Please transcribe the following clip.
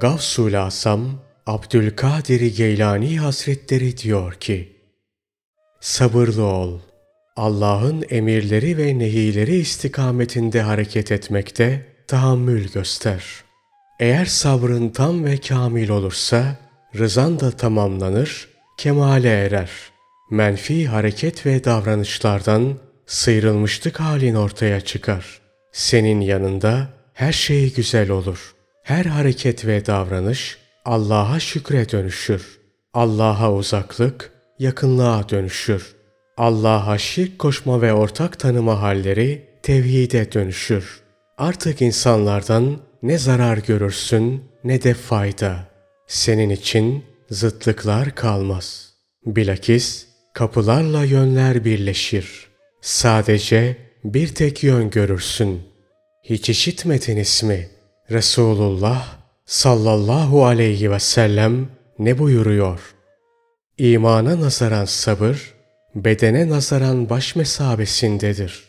Gavsul Asam Abdülkadir Geylani Hazretleri diyor ki, Sabırlı ol. Allah'ın emirleri ve nehileri istikametinde hareket etmekte tahammül göster. Eğer sabrın tam ve kamil olursa, rızan da tamamlanır, kemale erer. Menfi hareket ve davranışlardan sıyrılmışlık halin ortaya çıkar. Senin yanında her şey güzel olur. Her hareket ve davranış Allah'a şükre dönüşür. Allah'a uzaklık yakınlığa dönüşür. Allah'a şirk koşma ve ortak tanıma halleri tevhide dönüşür. Artık insanlardan ne zarar görürsün ne de fayda. Senin için zıtlıklar kalmaz. Bilakis kapılarla yönler birleşir. Sadece bir tek yön görürsün. Hiç işitmediniz mi? Resulullah sallallahu aleyhi ve sellem ne buyuruyor? İmana nazaran sabır, bedene nazaran baş mesabesindedir.